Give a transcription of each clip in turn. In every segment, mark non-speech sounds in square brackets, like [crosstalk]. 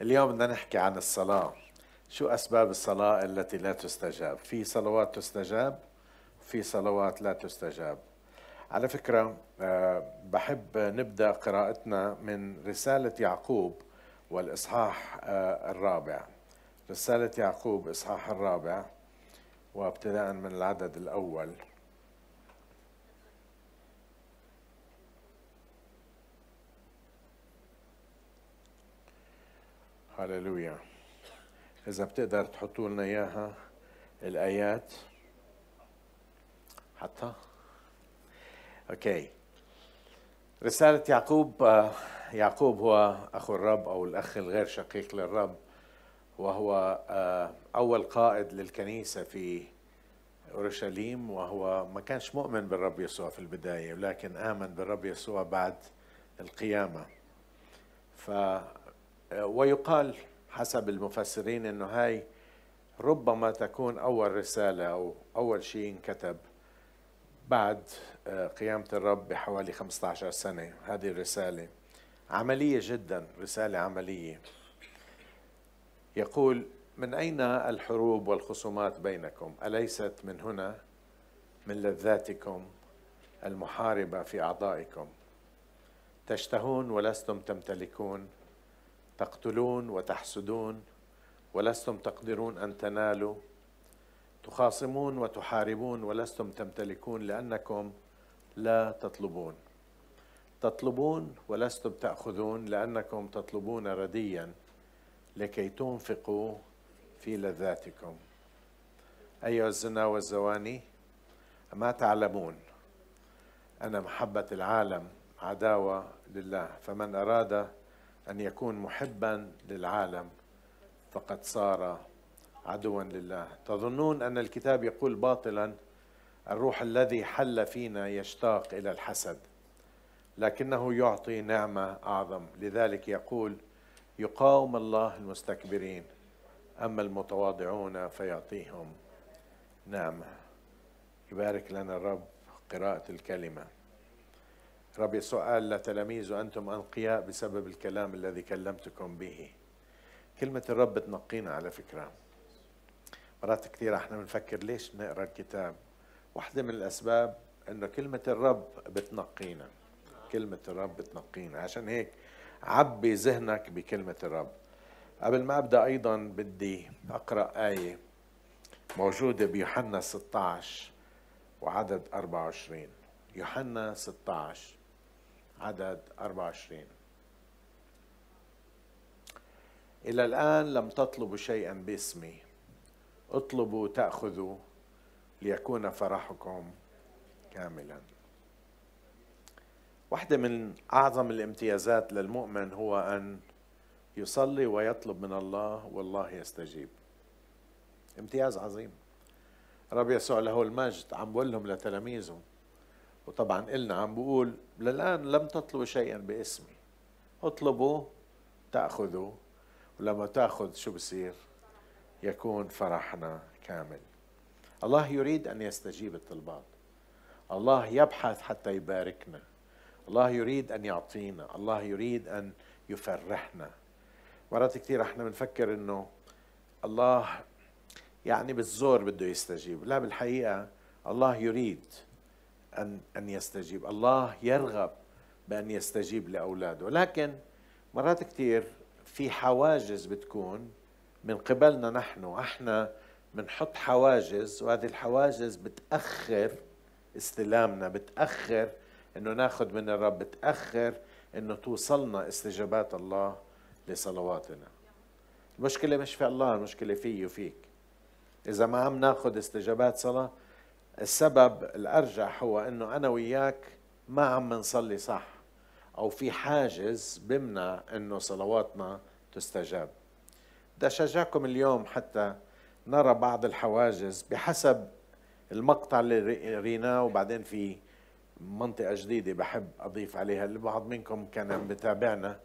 اليوم بدنا نحكي عن الصلاة. شو أسباب الصلاة التي لا تستجاب؟ في صلوات تستجاب في صلوات لا تستجاب. على فكرة آه، بحب نبدأ قراءتنا من رسالة يعقوب والإصحاح آه، الرابع. رسالة يعقوب إصحاح الرابع وابتداء من العدد الأول. هللويا إذا بتقدر تحطوا لنا إياها الآيات. حتى أوكي رسالة يعقوب آه، يعقوب هو أخو الرب أو الأخ الغير شقيق للرب وهو آه، أول قائد للكنيسة في أورشليم وهو ما كانش مؤمن بالرب يسوع في البداية ولكن آمن بالرب يسوع بعد القيامة. ف ويقال حسب المفسرين إنه هاي ربما تكون أول رسالة أو أول شيء انكتب بعد آه، قيامة الرب بحوالي 15 سنة. هذه الرسالة عملية جدا رسالة عملية. يقول من أين الحروب والخصومات بينكم؟ أليست من هنا؟ من لذاتكم المحاربة في أعضائكم؟ تشتهون ولستم تمتلكون؟ تقتلون وتحسدون ولستم تقدرون أن تنالوا. تخاصمون وتحاربون ولستم تمتلكون لأنكم لا تطلبون. تطلبون ولستم تأخذون لأنكم تطلبون رديا لكي تنفقوا في لذاتكم. أيها الزنا والزواني اما تعلمون؟ أن محبة العالم عداوة لله. فمن أراد أن يكون محبا للعالم فقد صار عدوا لله. تظنون أن الكتاب يقول باطلا الروح الذي حل فينا يشتاق إلى الحسد لكنه يعطي نعمة أعظم. لذلك يقول يقاوم الله المستكبرين أما المتواضعون فيعطيهم نعمة. يبارك لنا الرب قراءة الكلمة. رب يسوع قال لتلاميذه أنتم أنقياء بسبب الكلام الذي كلمتكم به. كلمة الرب بتنقينا على فكرة. مرات كثير إحنا بنفكر ليش نقرأ الكتاب؟ واحدة من الأسباب أنه كلمة الرب بتنقينا. كلمة الرب بتنقينا. عشان هيك عبي ذهنك بكلمة الرب. قبل ما أبدأ أيضا بدي أقرأ آية موجودة بيوحنا 16 وعدد 24 يوحنا 16 عدد 24 إلى الآن لم تطلبوا شيئا باسمي. اطلبوا تأخذوا ليكون فرحكم كاملا. واحدة من أعظم الامتيازات للمؤمن هو أن يصلي ويطلب من الله والله يستجيب. امتياز عظيم. رب يسوع له المجد عم بقول لهم لتلاميذه. وطبعا إلنا عم بقول للآن لم تطلبوا شيئا باسمي. اطلبوا تأخذوا ولما تأخذ شو بصير؟ يكون فرحنا كامل. الله يريد أن يستجيب الطلبات. الله يبحث حتى يباركنا. الله يريد أن يعطينا. الله يريد أن يفرحنا. مرات كثير إحنا بنفكر إنه الله يعني بالزور بده يستجيب. لا بالحقيقة الله يريد أن أن يستجيب. الله يرغب بأن يستجيب لأولاده. لكن مرات كثير في حواجز بتكون من قبلنا نحن. أحنا بنحط حواجز وهذه الحواجز بتأخر استلامنا بتأخر إنه ناخذ من الرب بتأخر إنه توصلنا استجابات الله لصلواتنا. المشكلة مش في الله المشكلة فيي وفيك. إذا ما عم ناخذ استجابات صلاة السبب الأرجح هو إنه أنا وياك ما عم نصلي صح أو في حاجز بمنع إنه صلواتنا تستجاب. بدي أشجعكم اليوم حتى نرى بعض الحواجز بحسب المقطع اللي ريناه وبعدين في منطقة جديدة بحب أضيف عليها البعض منكم كان بتابعنا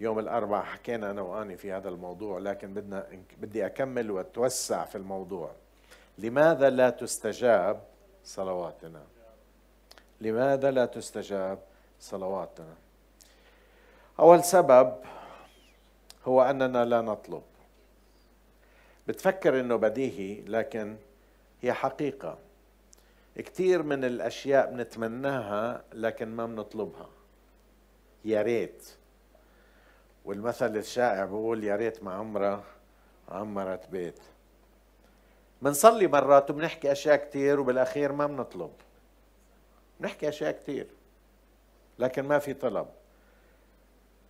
يوم الأربعاء حكينا أنا وأني في هذا الموضوع لكن بدنا بدي أكمل وأتوسع في الموضوع. لماذا لا تستجاب؟ صلواتنا. لماذا لا تستجاب صلواتنا؟ أول سبب هو أننا لا نطلب. بتفكر إنه بديهي لكن هي حقيقة. كثير من الأشياء بنتمناها لكن ما بنطلبها. يا ريت. والمثل الشائع بقول يا ريت ما عمرة عمرت بيت. بنصلي مرات وبنحكي أشياء كثير وبالأخير ما بنطلب. بنحكي أشياء كثير لكن ما في طلب.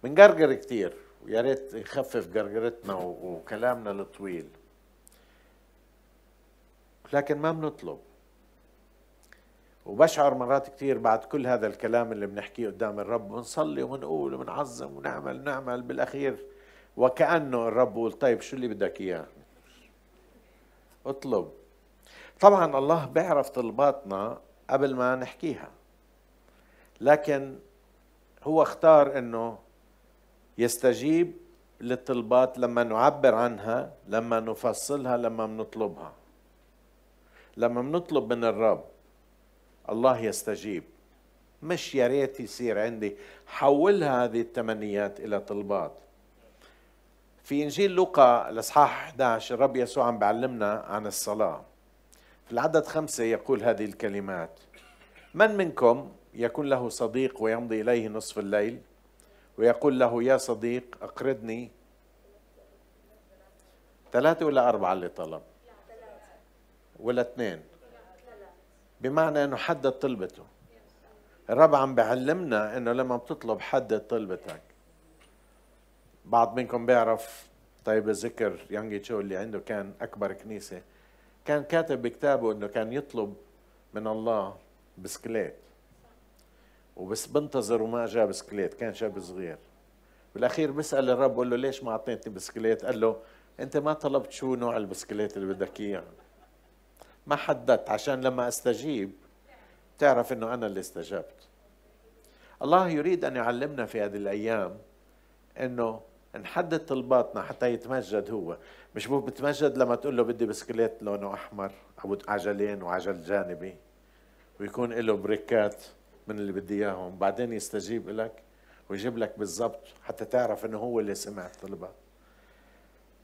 بنقرقر كثير ويا ريت يخفف قرقرتنا وكلامنا الطويل. لكن ما بنطلب. وبشعر مرات كثير بعد كل هذا الكلام اللي بنحكيه قدام الرب بنصلي وبنقول وبنعظم ونعمل نعمل بالأخير. وكأنه الرب بيقول طيب شو اللي بدك إياه؟ اطلب. طبعا الله بيعرف طلباتنا قبل ما نحكيها. لكن هو اختار إنه يستجيب للطلبات لما نعبر عنها لما نفصلها لما بنطلبها. لما بنطلب من الرب الله يستجيب. مش يا ريت يصير عندي حولها هذه التمنيات إلى طلبات. في إنجيل لوقا الاصحاح 11 الرب يسوع عم بيعلمنا عن الصلاة. في العدد خمسة يقول هذه الكلمات من منكم يكون له صديق ويمضي إليه نصف الليل؟ ويقول له يا صديق أقرضني. ثلاثة ولا أربعة اللي طلب؟ ولا اثنين؟ بمعنى أنه حدد طلبته. الرب عم بيعلمنا أنه لما بتطلب حدد طلبتك. بعض منكم بيعرف طيب الذكر يانجي تشو اللي عنده كان أكبر كنيسة. كان كاتب بكتابه أنه كان يطلب من الله بسكليت وبس بنتظر وما جاب بسكليت كان شاب صغير. بالأخير بيسال الرب بقول له ليش ما أعطيتني بسكليت؟ قال له أنت ما طلبت شو نوع البسكليت اللي بدك إياه؟ ما حددت عشان لما أستجيب تعرف إنه أنا اللي استجبت. الله يريد أن يعلمنا في هذه الأيام إنه نحدد طلباتنا حتى يتمجد هو. مش مو بتمجد لما تقول له بدي بسكليت لونه أحمر أو عجلين وعجل جانبي. ويكون له بريكات من اللي بدي إياهم. بعدين يستجيب لك ويجيب لك بالضبط حتى تعرف إنه هو اللي سمع طلبك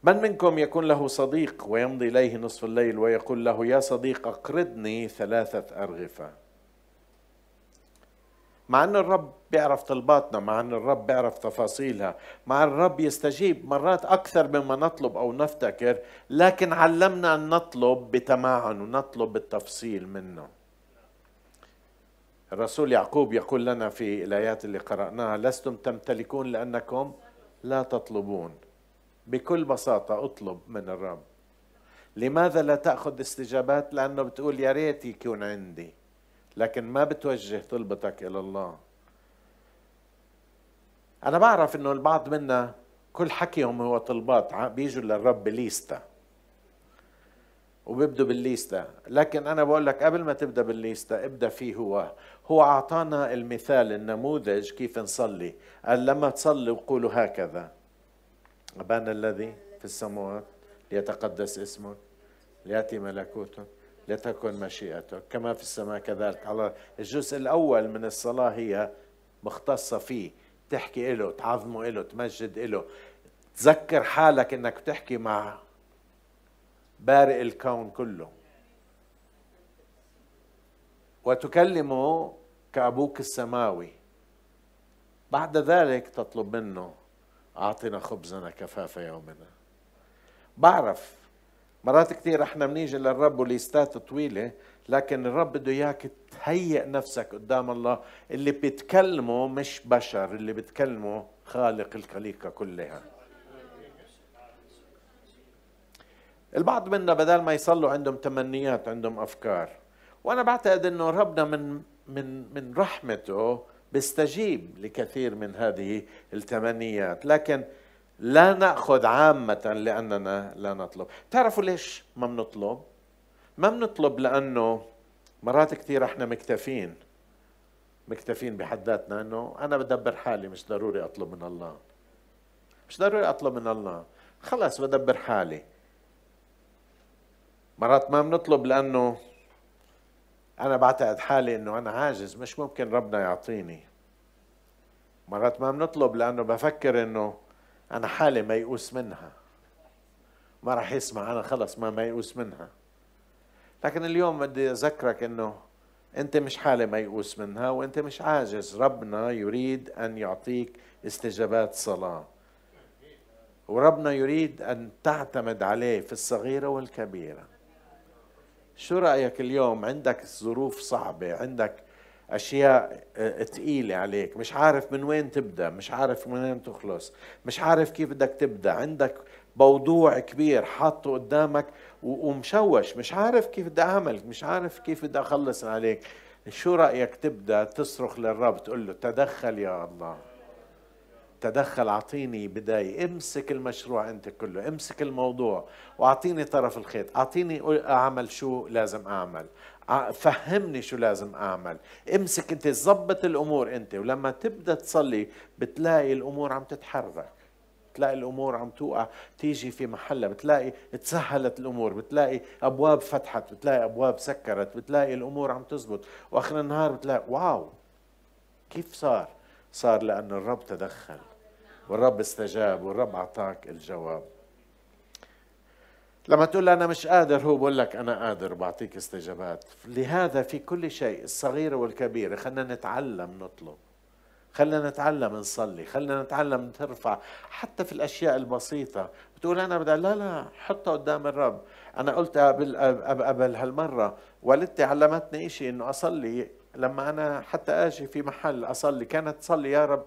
من منكم يكون له صديق ويمضي إليه نصف الليل ويقول له يا صديق أقرضني ثلاثة أرغفة؟ مع أن الرب بيعرف طلباتنا مع أن الرب بيعرف تفاصيلها مع الرب يستجيب مرات أكثر مما نطلب أو نفتكر لكن علمنا أن نطلب بتمعن ونطلب بالتفصيل منه. الرسول يعقوب يقول لنا في الآيات اللي قرأناها لستم تمتلكون لأنكم لا تطلبون. بكل بساطة أطلب من الرب. لماذا لا تأخذ استجابات؟ لأنه بتقول يا ريت يكون عندي. لكن ما بتوجه طلبتك إلى الله. أنا بعرف إنه البعض منا كل حكيهم هو طلبات بيجوا للرب ليستا وبيبدوا بالليستا لكن أنا بقول لك قبل ما تبدأ بالليستا ابدأ فيه هو. هو أعطانا المثال النموذج كيف نصلي. قال لما تصلي وقولوا هكذا. ابانا الذي في السماوات ليتقدس اسمك ليأتي ملكوتك لتكن مشيئتك. كما في السماء كذلك. على الجزء الأول من الصلاة هي مختصة فيه. تحكي له تعظمه له تمجد له تذكر حالك إنك بتحكي مع بارئ الكون كله. وتكلمه كأبوك السماوي. بعد ذلك تطلب منه أعطنا خبزنا كفاف يومنا. بعرف مرات كثير إحنا بنيجي للرب وليستات طويلة لكن الرب بده إياك تهيئ نفسك قدام الله. اللي بيتكلمه مش بشر اللي بيتكلمه خالق الخليقة كلها. البعض منا بدل ما يصلوا عندهم تمنيات عندهم أفكار. وأنا بعتقد إنه ربنا من من من رحمته بيستجيب لكثير من هذه التمنيات. لكن لا نأخذ عامة لأننا لا نطلب. تعرفوا ليش ما بنطلب؟ ما بنطلب لأنه مرات كثير إحنا مكتفين مكتفين بحد ذاتنا إنه أنا بدبر حالي مش ضروري أطلب من الله. مش ضروري أطلب من الله. خلص بدبر حالي. مرات ما بنطلب لأنه أنا بعتقد حالي إنه أنا عاجز مش ممكن ربنا يعطيني. مرات ما بنطلب لأنه بفكر إنه أنا حالة ميؤوس منها. ما راح يسمع أنا خلص ما ميؤوس منها. لكن اليوم بدي أذكرك أنه أنت مش حالة ميؤوس منها وأنت مش عاجز. ربنا يريد أن يعطيك استجابات صلاة. وربنا يريد أن تعتمد عليه في الصغيرة والكبيرة. شو رأيك اليوم؟ عندك ظروف صعبة عندك أشياء ثقيلة عليك. مش عارف من وين تبدأ مش عارف من وين تخلص. مش عارف كيف بدك تبدأ. عندك موضوع كبير حاطه قدامك ومشوش. مش عارف كيف بدي أعمل مش عارف كيف بدي أخلص عليك. شو رأيك تبدأ تصرخ للرب تقول له تدخل يا الله. تدخل أعطيني بداية. امسك المشروع أنت كله. امسك الموضوع. وأعطيني طرف الخيط. أعطيني أعمل شو لازم أعمل. فهمني شو لازم أعمل. امسك أنت ظبط الأمور أنت ولما تبدأ تصلي بتلاقي الأمور عم تتحرك بتلاقي الأمور عم توقع. تيجي في محلها بتلاقي تسهلت الأمور بتلاقي أبواب فتحت بتلاقي أبواب سكرت بتلاقي الأمور عم تزبط. وآخر النهار بتلاقي واو! كيف صار؟ صار لأن الرب تدخل والرب استجاب والرب أعطاك الجواب. لما تقول أنا مش قادر هو بقول لك أنا قادر بعطيك استجابات. لهذا في كل شيء الصغيرة والكبيرة خلينا نتعلم نطلب. خلينا نتعلم نصلي خلينا نتعلم ترفع حتى في الأشياء البسيطة. بتقول أنا بدي لا لا حطها قدام الرب. أنا قلت قبل, قبل هالمرة والدتي علمتني إشي إنه أصلي. لما أنا حتى أجي في محل أصلي كانت تصلي يا رب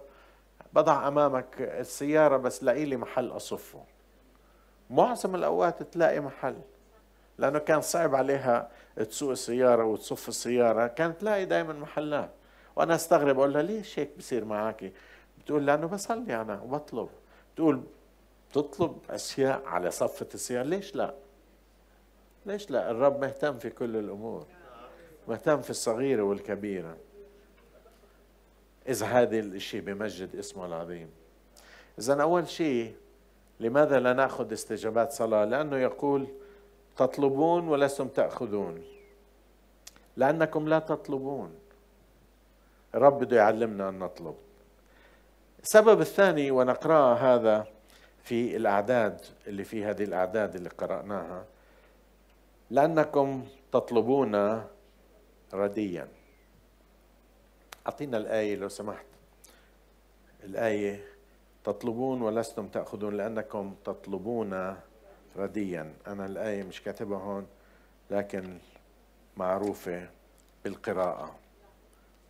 بضع أمامك السيارة بس لاقي لي محل أصفه. معظم الأوقات تلاقي محل لأنه كان صعب عليها تسوق السيارة وتصف السيارة كانت تلاقي دائما محلات. وأنا أستغرب أقول لها ليش هيك بصير معك بتقول لأنه بصلي أنا وبطلب تقول تطلب أشياء على صفة السيارة ليش لا؟ ليش لا؟ الرب مهتم في كل الأمور مهتم في الصغيرة والكبيرة. إذا هذا الشيء بمجد اسمه العظيم. إذا أول شيء لماذا لا نأخذ استجابات صلاة؟ لأنه يقول تطلبون ولستم تأخذون. لأنكم لا تطلبون. الرب بده يعلمنا أن نطلب. السبب الثاني ونقرأ هذا في الأعداد اللي في هذه الأعداد اللي قرأناها. لأنكم تطلبون رديا. أعطينا الآية لو سمحت. الآية تطلبون ولستم تأخذون لأنكم تطلبون رديا. أنا الآية مش كاتبها هون لكن معروفة بالقراءة.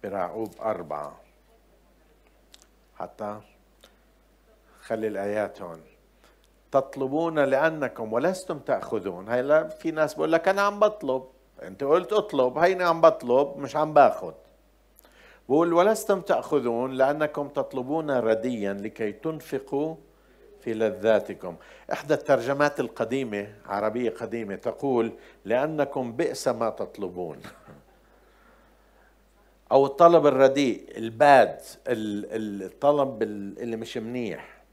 برعوب أربعة. حتى خلي الآيات هون. تطلبون لأنكم ولستم تأخذون. هلا في ناس بقول لك أنا عم بطلب. أنت قلت أطلب هيني عم بطلب مش عم باخذ. بقول ولستم تأخذون لأنكم تطلبون رديا لكي تنفقوا في لذاتكم. إحدى الترجمات القديمة عربية قديمة تقول لأنكم بئس ما تطلبون. أو الطلب الرديء الباد الطلب اللي مش منيح.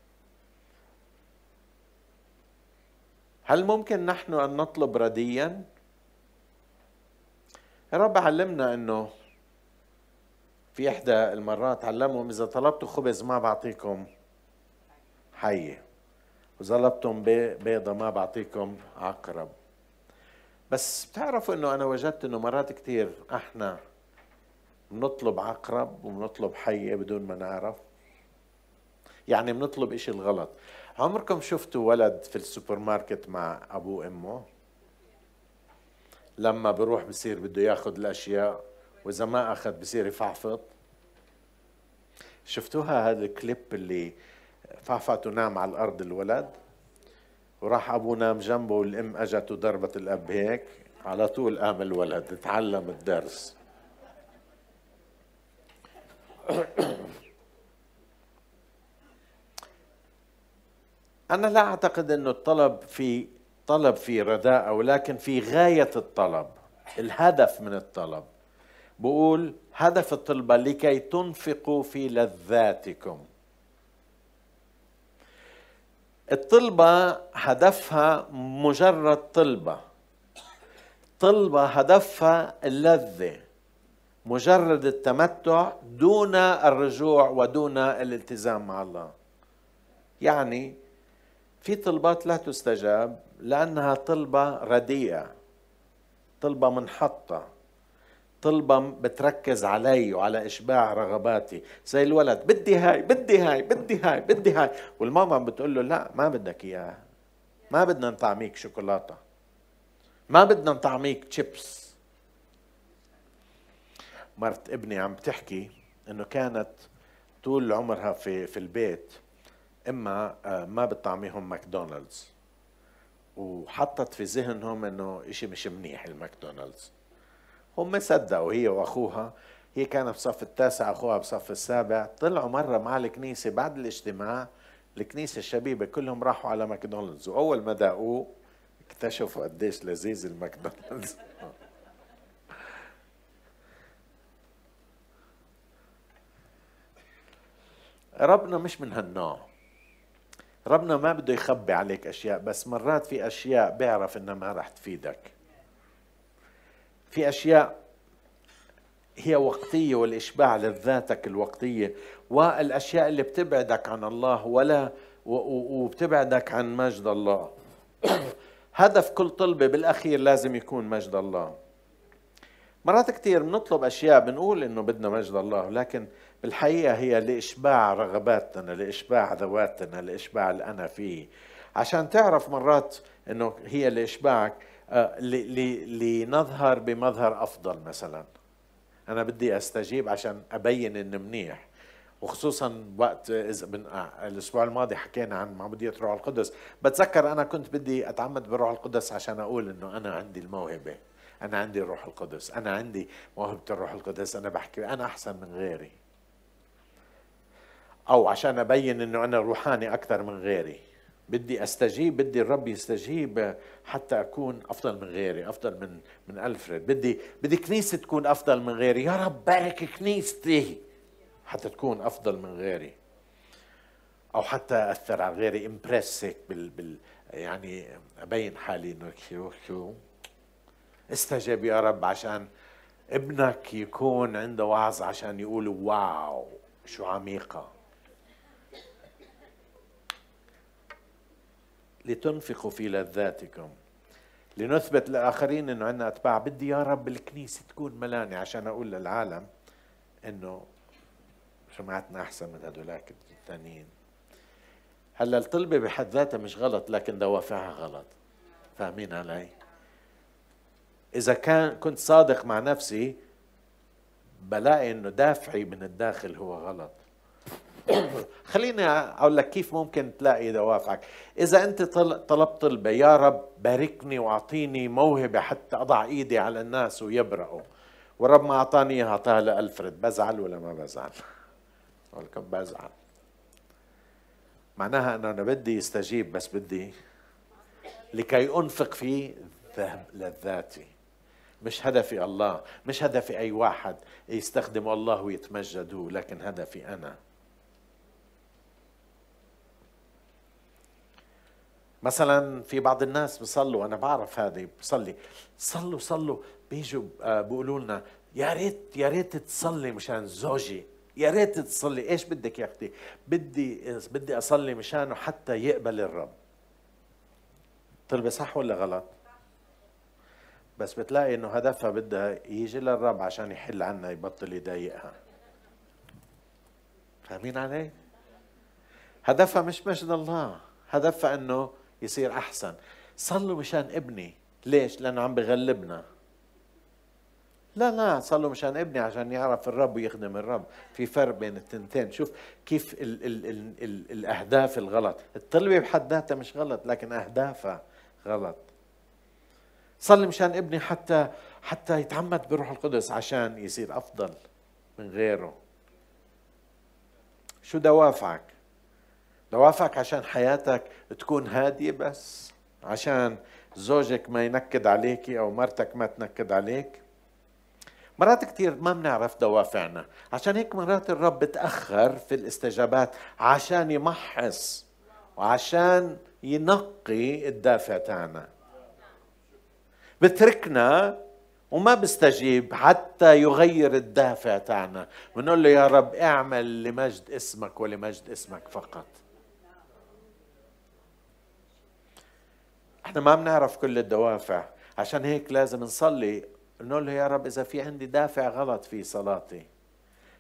هل ممكن نحن أن نطلب رديا؟ الرب علمنا أنه في إحدى المرات علمهم إذا طلبتوا خبز ما بعطيكم حية وطلبتم بيضة ما بعطيكم عقرب. بس بتعرفوا إنه أنا وجدت إنه مرات كثير إحنا بنطلب عقرب وبنطلب حية بدون ما نعرف. يعني بنطلب إشي الغلط. عمركم شفتوا ولد في السوبر ماركت مع أبوه وأمه؟ لما بروح بصير بده ياخذ الأشياء وإذا ما أخذ بصير يفعفط. شفتوها هذا الكليب اللي فعفط ونام على الأرض الولد وراح ابوه نام جنبه والأم اجت وضربت الأب هيك على طول قام الولد تعلم الدرس. [coughs] أنا لا أعتقد إنه الطلب في طلب في رداءة ولكن في غاية الطلب الهدف من الطلب. بقول هدف الطلبة لكي تنفقوا في لذاتكم. الطلبة هدفها مجرد طلبة. طلبة هدفها اللذة مجرد التمتع دون الرجوع ودون الالتزام مع الله. يعني في طلبات لا تستجاب لأنها طلبة رديئة طلبة منحطة. طلبة بتركز علي وعلى إشباع رغباتي. زي الولد بدي هاي بدي هاي بدي هاي بدي هاي. والماما بتقول له لا ما بدك إياها. ما بدنا نطعميك شوكولاتة. ما بدنا نطعميك تشيبس مرت ابني عم بتحكي إنه كانت طول عمرها في في البيت إما آه، ما بتطعميهم ماكدونالدز. وحطت في ذهنهم إنه إشي مش منيح الماكدونالدز. هم صدقوا هي وأخوها. هي كانت بصف التاسع أخوها بصف السابع. طلعوا مرة مع الكنيسة بعد الاجتماع. الكنيسة الشبيبة كلهم راحوا على ماكدونالدز. وأول ما داقوه اكتشفوا قديش لذيذ الماكدونالدز. [laughs] ربنا مش من هالنوع. ربنا ما بده يخبي عليك أشياء بس مرات في أشياء بيعرف إنها ما راح تفيدك. في أشياء هي وقتية والإشباع لذاتك الوقتية والأشياء اللي بتبعدك عن الله ولا وبتبعدك عن مجد الله. [coughs] هدف كل طلبة بالأخير لازم يكون مجد الله. مرات كثير بنطلب أشياء بنقول إنه بدنا مجد الله لكن بالحقيقة هي لإشباع رغباتنا لإشباع ذواتنا لإشباع الانا فيه. عشان تعرف مرات إنه هي لإشباعك آه، لنظهر بمظهر أفضل مثلا. أنا بدي أستجيب عشان أبين اني منيح. وخصوصا وقت إذا آه، الأسبوع الماضي حكينا عن معموديه روح القدس. بتذكر أنا كنت بدي أتعمد بروح القدس عشان أقول إنه أنا عندي الموهبة. أنا عندي الروح القدس. أنا عندي موهبة الروح القدس. أنا بحكي أنا أحسن من غيري. أو عشان أبين إنه أنا روحاني أكثر من غيري. بدي أستجيب بدي الرب يستجيب حتى أكون أفضل من غيري أفضل من من ألفريد. بدي بدي كنيسة تكون أفضل من غيري. يا رب بارك كنيستي حتى تكون أفضل من غيري. أو حتى أثر على غيري. امبرسك بال, بال يعني أبين حالي إنه شو شو استجب يا رب عشان ابنك يكون عنده وعظ عشان يقولوا واو شو عميقة. لتنفقوا في لذاتكم. لنثبت للآخرين أنه عندنا أتباع. بدي يا رب الكنيسة تكون ملانة عشان أقول للعالم أنه جماعتنا أحسن من هدولاك الثانيين. هلأ الطلبة بحد ذاتها مش غلط لكن دوافعها غلط. فاهمين علي؟ إذا كان كنت صادق مع نفسي بلاقي إنه دافعي من الداخل هو غلط. خليني أقول لك كيف ممكن تلاقي دوافعك إذا أنت طلبت طلبه يا رب باركني وأعطيني موهبة حتى أضع إيدي على الناس ويبرأوا والرب ما أعطاني إياها اعطاها لالفريد بزعل ولا ما بزعل؟ لكم بزعل. معناها إنه أنا بدي يستجيب بس بدي لكي أنفق في لذاتي. مش هدفي الله مش هدفي أي واحد يستخدم الله ويتمجدوا لكن هدفي أنا. مثلا في بعض الناس بصلوا أنا بعرف هذه بصلي. صلوا صلوا. بيجوا آه، بيقولوا لنا يا ريت يا ريت تصلي مشان زوجي. يا ريت تصلي. إيش بدك يا أختي؟ بدي بدي أصلي مشانه حتى يقبل الرب. طلبة صح ولا غلط؟ بس بتلاقي إنه هدفها بدها يجي للرب عشان يحل عنا يبطل يضايقها. فاهمين علي؟ هدفها مش مجد الله. هدفها إنه يصير أحسن. صلوا مشان ابني. ليش؟ لأنه عم بغلبنا. لا لا صلوا مشان ابني عشان يعرف الرب ويخدم الرب. في فرق بين التنتين. شوف كيف ال ال ال ال الأهداف الغلط. الطلبة بحد ذاتها مش غلط لكن أهدافها غلط. صلي مشان ابني حتى حتى يتعمد بروح القدس عشان يصير أفضل من غيره. شو دوافعك دوافعك عشان حياتك تكون هادية بس عشان زوجك ما ينكد عليك أو مرتك ما تنكد عليك. مرات كثير ما بنعرف دوافعنا. عشان هيك مرات الرب بتأخر في الاستجابات عشان يمحص وعشان ينقي الدافع تاعنا. بتركنا وما بيستجيب حتى يغير الدافع تاعنا. بنقول له يا رب اعمل لمجد اسمك ولمجد اسمك فقط. إحنا ما بنعرف كل الدوافع. عشان هيك لازم نصلي نقول له يا رب إذا في عندي دافع غلط في صلاتي.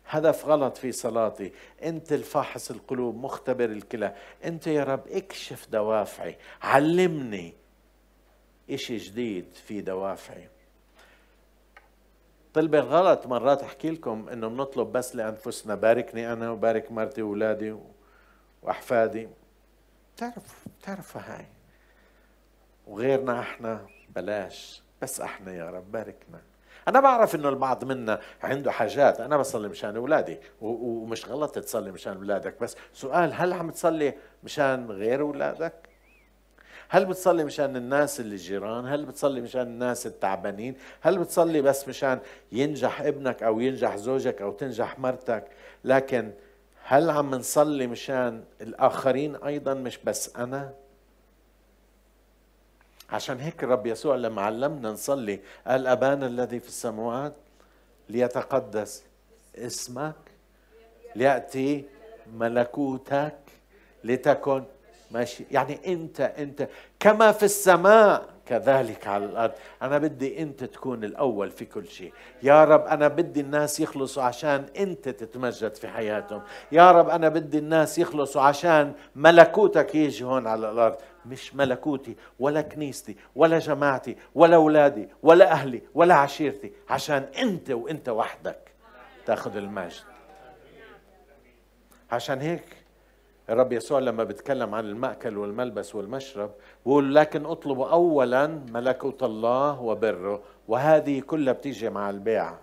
هدف غلط في صلاتي. أنت الفاحص القلوب مختبر الكلى. أنت يا رب اكشف دوافعي. علمني إشي جديد في دوافعي. طلب غلط مرات أحكي لكم إنه بنطلب بس لأنفسنا. باركني أنا وبارك مرتي واولادي وأحفادي. بتعرف بتعرفوا هاي. وغيرنا إحنا بلاش. بس إحنا يا رب باركنا. أنا بعرف إنه البعض منا عنده حاجات. أنا بصلي مشان أولادي. ومش غلط تصلي مشان أولادك. بس سؤال هل عم تصلي مشان غير أولادك؟ هل بتصلي مشان الناس اللي جيران؟ هل بتصلي مشان الناس التعبانين؟ هل بتصلي بس مشان ينجح ابنك أو ينجح زوجك أو تنجح مرتك؟ لكن هل عم نصلي مشان الآخرين أيضا؟ مش بس أنا. عشان هيك الرب يسوع لما علمنا نصلي قال أبانا الذي في السماوات ليتقدس اسمك ليأتي ملكوتك لتكن ماشي. يعني أنت أنت كما في السماء كذلك على الأرض. أنا بدي أنت تكون الأول في كل شيء. يا رب أنا بدي الناس يخلصوا عشان أنت تتمجد في حياتهم. يا رب أنا بدي الناس يخلصوا عشان ملكوتك يجي هون على الأرض. مش ملكوتي ولا كنيستي ولا جماعتي ولا أولادي ولا أهلي ولا عشيرتي عشان أنت وأنت وحدك تاخذ المجد. عشان هيك الرب يسوع لما بيتكلم عن المأكل والملبس والمشرب بقول لكن اطلبوا أولا ملكوت الله وبره وهذه كلها بتيجي مع البيع.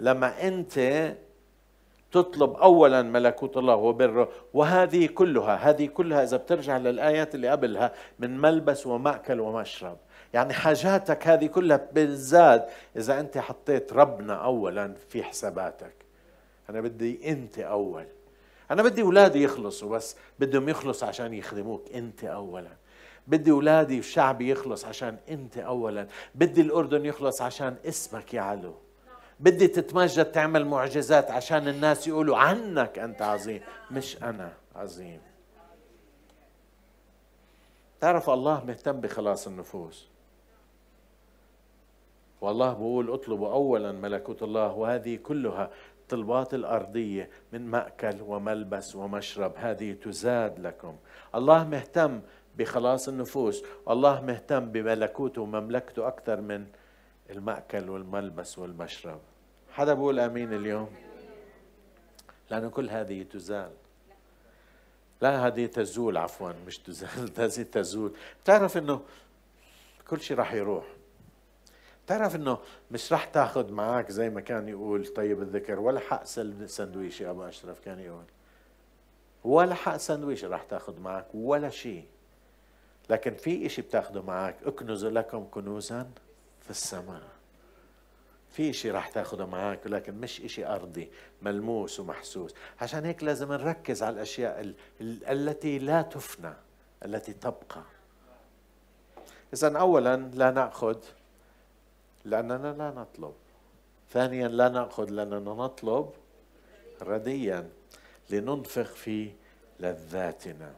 لما أنت تطلب اولا ملكوت الله وبره وهذه كلها هذه كلها إذا بترجع للآيات اللي قبلها من ملبس ومأكل ومشرب. يعني حاجاتك هذه كلها بتزداد إذا أنت حطيت ربنا اولا في حساباتك. أنا بدي أنت أول. أنا بدي أولادي يخلصوا بس بدهم يخلصوا عشان يخدموك أنت اولا. بدي أولادي وشعبي يخلص عشان أنت اولا. بدي الأردن يخلص عشان اسمك يعلو. بدي تتمجد تعمل معجزات عشان الناس يقولوا عنك أنت عظيم. مش أنا عظيم. تعرف الله مهتم بخلاص النفوس. والله بقول اطلبوا اولا ملكوت الله وهذه كلها الطلبات الأرضية من مأكل وملبس ومشرب هذه تزاد لكم. الله مهتم بخلاص النفوس. والله مهتم بملكوته ومملكته أكثر من المأكل والملبس والمشرب. حدا بقول آمين اليوم؟ لأنه كل هذه تزال. لا هذه تزول عفوا مش تزال. [laughs] هذه تزول. بتعرف إنه كل شيء راح يروح. تعرف إنه مش رح تاخذ معك زي ما كان يقول طيب الذكر ولا حق سندويش يا أبو أشرف كان يقول. ولا حق سندويش رح تاخذ معك ولا شيء لكن في إشي بتاخذه معك اكنز لكم كنوزا. في السماء. في شيء راح تاخذه معك لكن مش شيء أرضي ملموس ومحسوس. عشان هيك لازم نركز على الأشياء ال- ال- التي لا تفنى التي تبقى. اذا اولا لا نأخذ لأننا لا نطلب. ثانيا لا نأخذ لأننا نطلب رديا لننفخ في لذاتنا.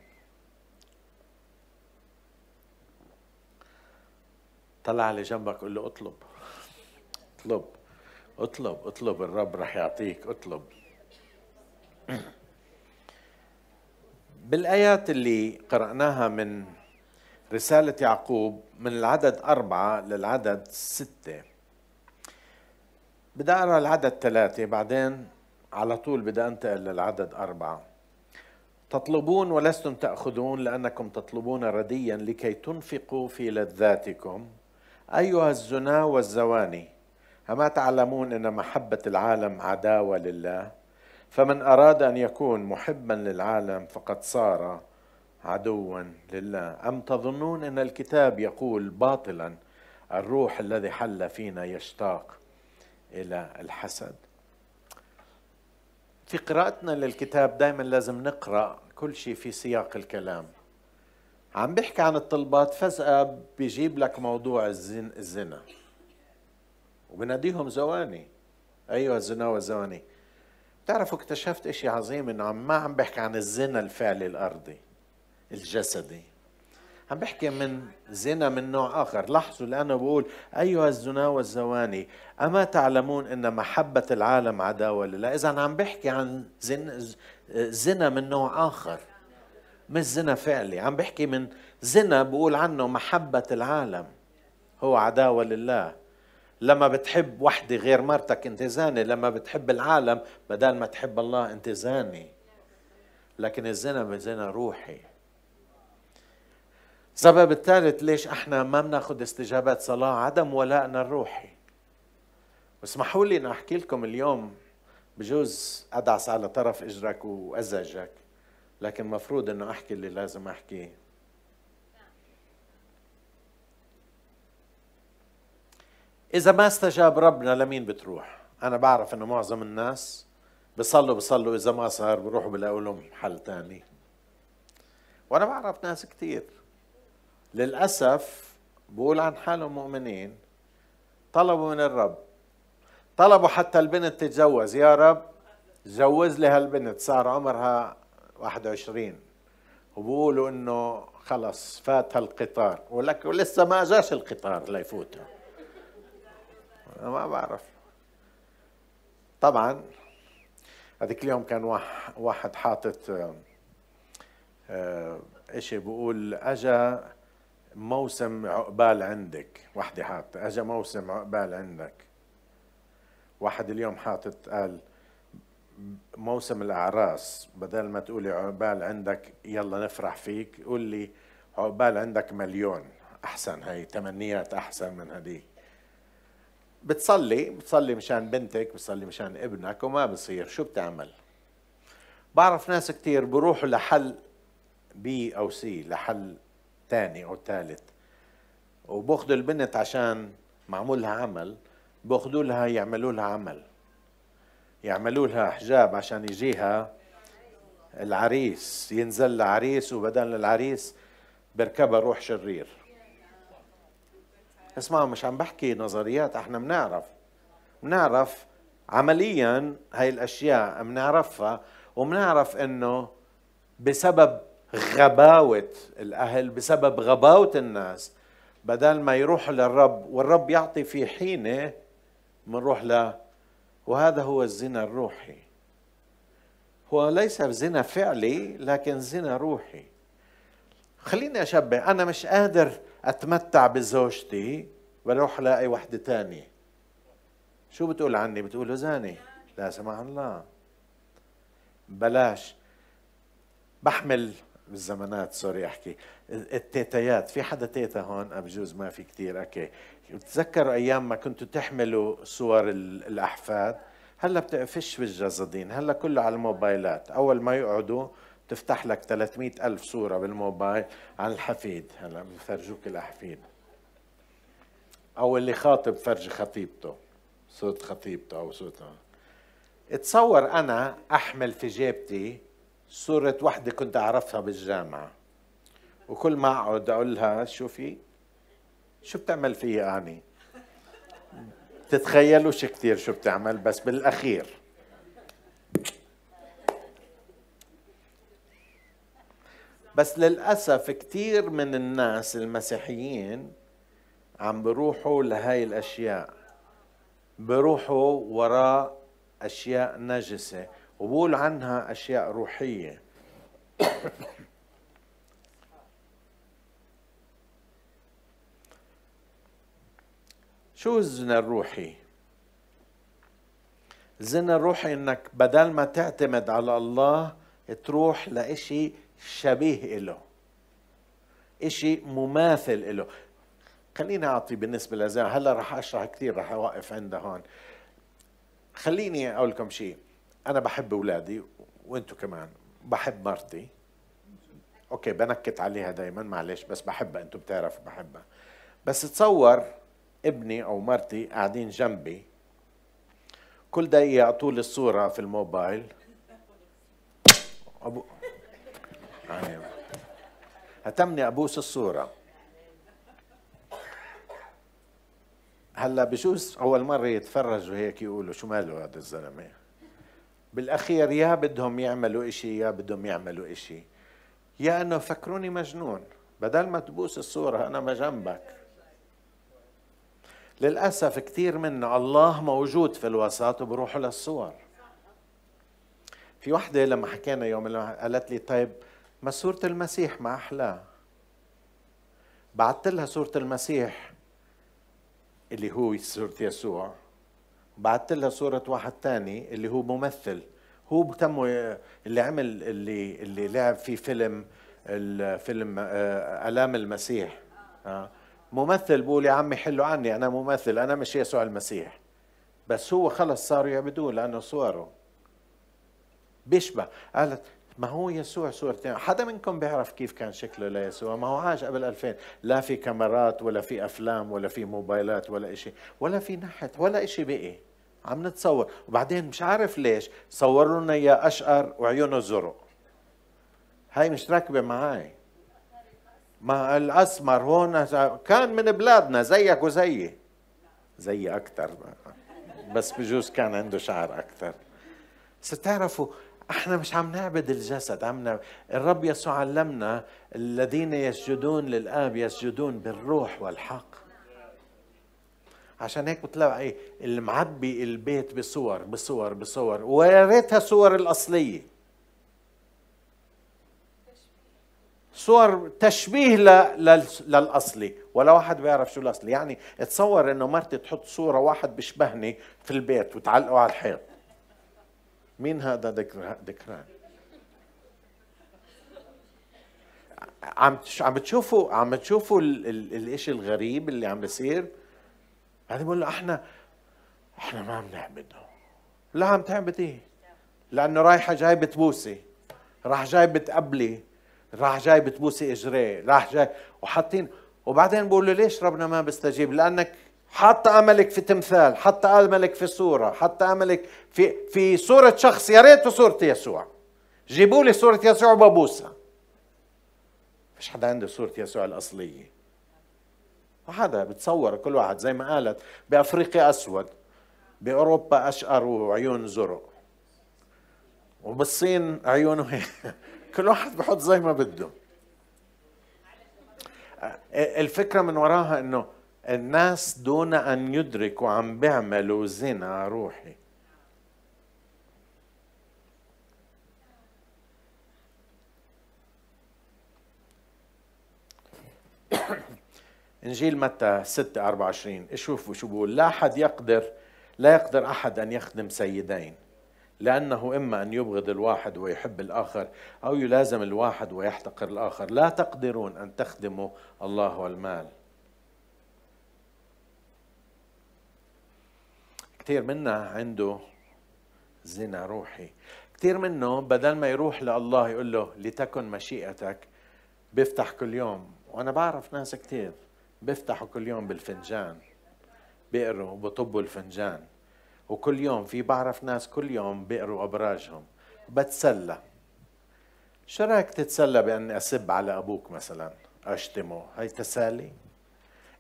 طلع على جنبك قل له اطلب. اطلب. اطلب. اطلب. الرب رح يعطيك. اطلب. [clears throat] بالآيات اللي قرأناها من رسالة يعقوب من العدد أربعة للعدد ستة. بدي أقرأ العدد ثلاثة بعدين على طول بدي أنتقل للعدد أربعة. تطلبون ولستم تأخذون لأنكم تطلبون رديا لكي تنفقوا في لذاتكم. أيها الزنا والزواني أما تعلمون أن محبة العالم عداوة لله؟ فمن أراد أن يكون محبا للعالم فقد صار عدوا لله. أم تظنون أن الكتاب يقول باطلا الروح الذي حل فينا يشتاق إلى الحسد؟ في قراءتنا للكتاب دائما لازم نقرأ كل شيء في سياق الكلام. عم بيحكي عن الطلبات فجأة بيجيب لك موضوع الزن الزنا. وبناديهم زواني. أيها الزنا والزواني. بتعرفوا اكتشفت إشي عظيم إنه ما عم بحكي عن الزنا الفعلي الأرضي الجسدي. عم بحكي من زنا من نوع آخر. لاحظوا لأنه بقول أيها الزنا والزواني. أما تعلمون أن محبة العالم عداوة لله. إذا عم بحكي عن زنا, من نوع آخر. مش زنا فعلي. عم بحكي من زنا بقول عنه محبة العالم. هو عداوة لله. لما بتحب وحدة غير مرتك انت زاني لما بتحب العالم بدل ما تحب الله انت زاني لكن الزنا زنا روحي. السبب الثالث ليش إحنا ما بناخذ استجابات صلاة عدم ولائنا الروحي. اسمحوا لي ان أحكي لكم اليوم بجوز أدعس على طرف إجرك وأزعجك. لكن مفروض إنه أحكي اللي لازم أحكيه. إذا ما استجاب ربنا لمين بتروح؟ أنا بعرف إنه معظم الناس بصلوا بصلوا. إذا ما صار بروحوا بلاقوا لهم حل ثاني وأنا بعرف ناس كثير للأسف بقول عن حالهم مؤمنين. طلبوا من الرب. طلبوا حتى البنت تتجوز. يا رب جوز لي هالبنت صار عمرها 21 وبقولوا إنه خلص فات هالقطار ولك ولسه ما جاش القطار ليفوتها أنا ما بعرف. طبعا هذيك اليوم كان واحد حاطط آه، إشي بقول أجا موسم عقبال عندك. وحدة حاطة أجا موسم عقبال عندك. واحد اليوم حاطط قال موسم الأعراس بدل ما تقولي عقبال عندك يلا نفرح فيك قول لي عقبال عندك مليون. أحسن هي تمنيات أحسن من هذيك. بتصلي بتصلي مشان بنتك بتصلي مشان ابنك وما بصير. شو بتعمل؟ بعرف ناس كتير بروحوا لحل بي أو سي لحل ثاني أو ثالث وبأخذوا البنت عشان معمول لها عمل بأخذوا لها يعملوا لها عمل. يعملوا لها حجاب عشان يجيها العريس ينزل العريس وبدل العريس بركبها روح شرير. اسمعوا مش عم بحكي نظريات إحنا بنعرف. بنعرف عمليا هاي الأشياء بنعرفها وبنعرف إنه بسبب غباوة الأهل بسبب غباوة الناس بدل ما يروح للرب والرب يعطي في حينة بنروح وهذا هو الزنا الروحي. هو ليس زنا فعلي لكن زنا روحي. خليني أشبه أنا مش قادر أتمتع بزوجتي بروح الاقي وحدة تانية. شو بتقول عني؟ بتقول زاني لا سمح الله. بلاش. بحمل بالزمانات sorry أحكي. التيتايات في حدا تيتا هون؟ بجوز ما في كثير okay. بتذكروا أيام ما كنتوا تحملوا صور الأحفاد؟ هلأ بتقفش بالجزدين هلأ كله على الموبايلات. أول ما يقعدوا تفتح لك 300 ألف صورة بالموبايل عن الحفيد هلأ بفرجوك الأحفيد. أو اللي خاطب فرج خطيبته صوت خطيبته أو صوته اتصور أنا أحمل في جيبتي صورة وحدة كنت أعرفها بالجامعة وكل ما أقعد أقول لها شوفي شو بتعمل فيي يعني تتخيلوش كثير شو بتعمل بس بالأخير. بس للأسف كثير من الناس المسيحيين عم بروحوا لهاي الأشياء. بروحوا وراء أشياء نجسة وبقول عنها أشياء روحية. شو الزنا الروحي؟ الزنا الروحي إنك بدل ما تعتمد على الله تروح لإشي شبيه له إشي مماثل له خليني أعطي بالنسبة لزين هلأ رح أشرح كثير رح أوقف عندها هون. خليني أقول لكم شيء أنا بحب أولادي وأنتم كمان بحب مرتي. أوكي بنكت عليها دايما معلش بس بحبها أنتم بتعرفوا بحبها. بس تصور ابني أو مرتي قاعدين جنبي. كل دقيقة يعطوا لي الصورة في الموبايل. أبو أيوة. هتمني أبوس الصورة. هلا بجوز أول مرة يتفرجوا هيك يقولوا شو ماله هذا الزلمة؟ بالأخير يا بدهم يعملوا إشي يا بدهم يعملوا إشي. يا إنه فكروني مجنون. بدل ما تبوس الصورة أنا ما جنبك. للأسف كثير منا الله موجود في الوسط وبروحوا للصور في وحدة لما حكينا يوم قالت لي طيب ما صورة المسيح ما أحلاه بعثت لها صورة المسيح اللي هو صورة يسوع. بعثت لها صورة واحد تاني اللي هو ممثل. هو بتمه اللي عمل اللي اللي لعب في فيلم الفيلم آه، آلام المسيح آه. ممثل بقول يا عمي حلوا عني أنا ممثل أنا مش يسوع المسيح. بس هو خلص صاروا يعبدوه لأنه صوره بيشبه. قالت ما هو يسوع صورتين حدا منكم بيعرف كيف كان شكله ليسوع؟ ما هو عاش قبل 2000 لا في كاميرات ولا في أفلام ولا في موبايلات ولا شيء ولا في نحت ولا شيء بقي. عم نتصور. وبعدين مش عارف ليش صوروا لنا اياه أشقر وعيونه زرق هاي مش راكبة معي ما الأسمر هون كان من بلادنا زيك وزيي. زيي أكثر بس بجوز كان عنده شعر أكثر ستعرفوا إحنا مش عم نعبد الجسد عم نعبد. الرب يسوع علمنا الذين يسجدون للآب يسجدون بالروح والحق. عشان هيك بتلاقي المعبي البيت بصور بصور بصور ويا ريتها صور الأصلية. صور تشبيه للأصلي ولا واحد بيعرف شو الأصلي. يعني تصور إنه مرتي تحط صورة واحد بيشبهني في البيت وتعلقه على الحيط. مين هذا ذكران؟ عم عم بتشوفوا عم بتشوفوا الشيء الغريب اللي عم بيصير؟ بعدين بقول له إحنا إحنا ما عم نعبده لا عم تعبد إيه لأنه رايحة جاي بتبوسي. راح جاي بتقبلي. راح جاي بتبوسي اجريه راح جاي. وحاطين وبعدين بقول له ليش ربنا ما بيستجيب؟ لأنك حط أملك في تمثال حط أملك في صورة حط أملك في في صورة شخص يا ريته صورة يسوع. جيبوا لي صورة يسوع ببوسها مش حدا عنده صورة يسوع الأصلية. وهذا بتصور كل واحد زي ما قالت بأفريقيا أسود بأوروبا أشقر وعيون زرق. وبالصين عيونه هيك كل واحد بحط زي ما بده. الفكرة من وراها إنه الناس دون أن يدركوا عم بيعملوا زنا روحي. إنجيل متى 6 24 شوفوا شو بقول لا أحد يقدر لا يقدر أحد أن يخدم سيدين. لأنه إما أن يبغض الواحد ويحب الآخر أو يلازم الواحد ويحتقر الآخر. لا تقدرون أن تخدموا الله والمال. كثير منا عنده زنا روحي. كثير منه بدل ما يروح لله يقول له لتكن مشيئتك بيفتح كل يوم. وأنا بعرف ناس كثير بيفتحوا كل يوم بالفنجان بيقروا وبطبوا الفنجان. وكل يوم في بعرف ناس كل يوم بيقروا أبراجهم. بتسلى. شو رأيك تتسلى بأني أسب على أبوك مثلا؟ أشتمه. هي تسالي؟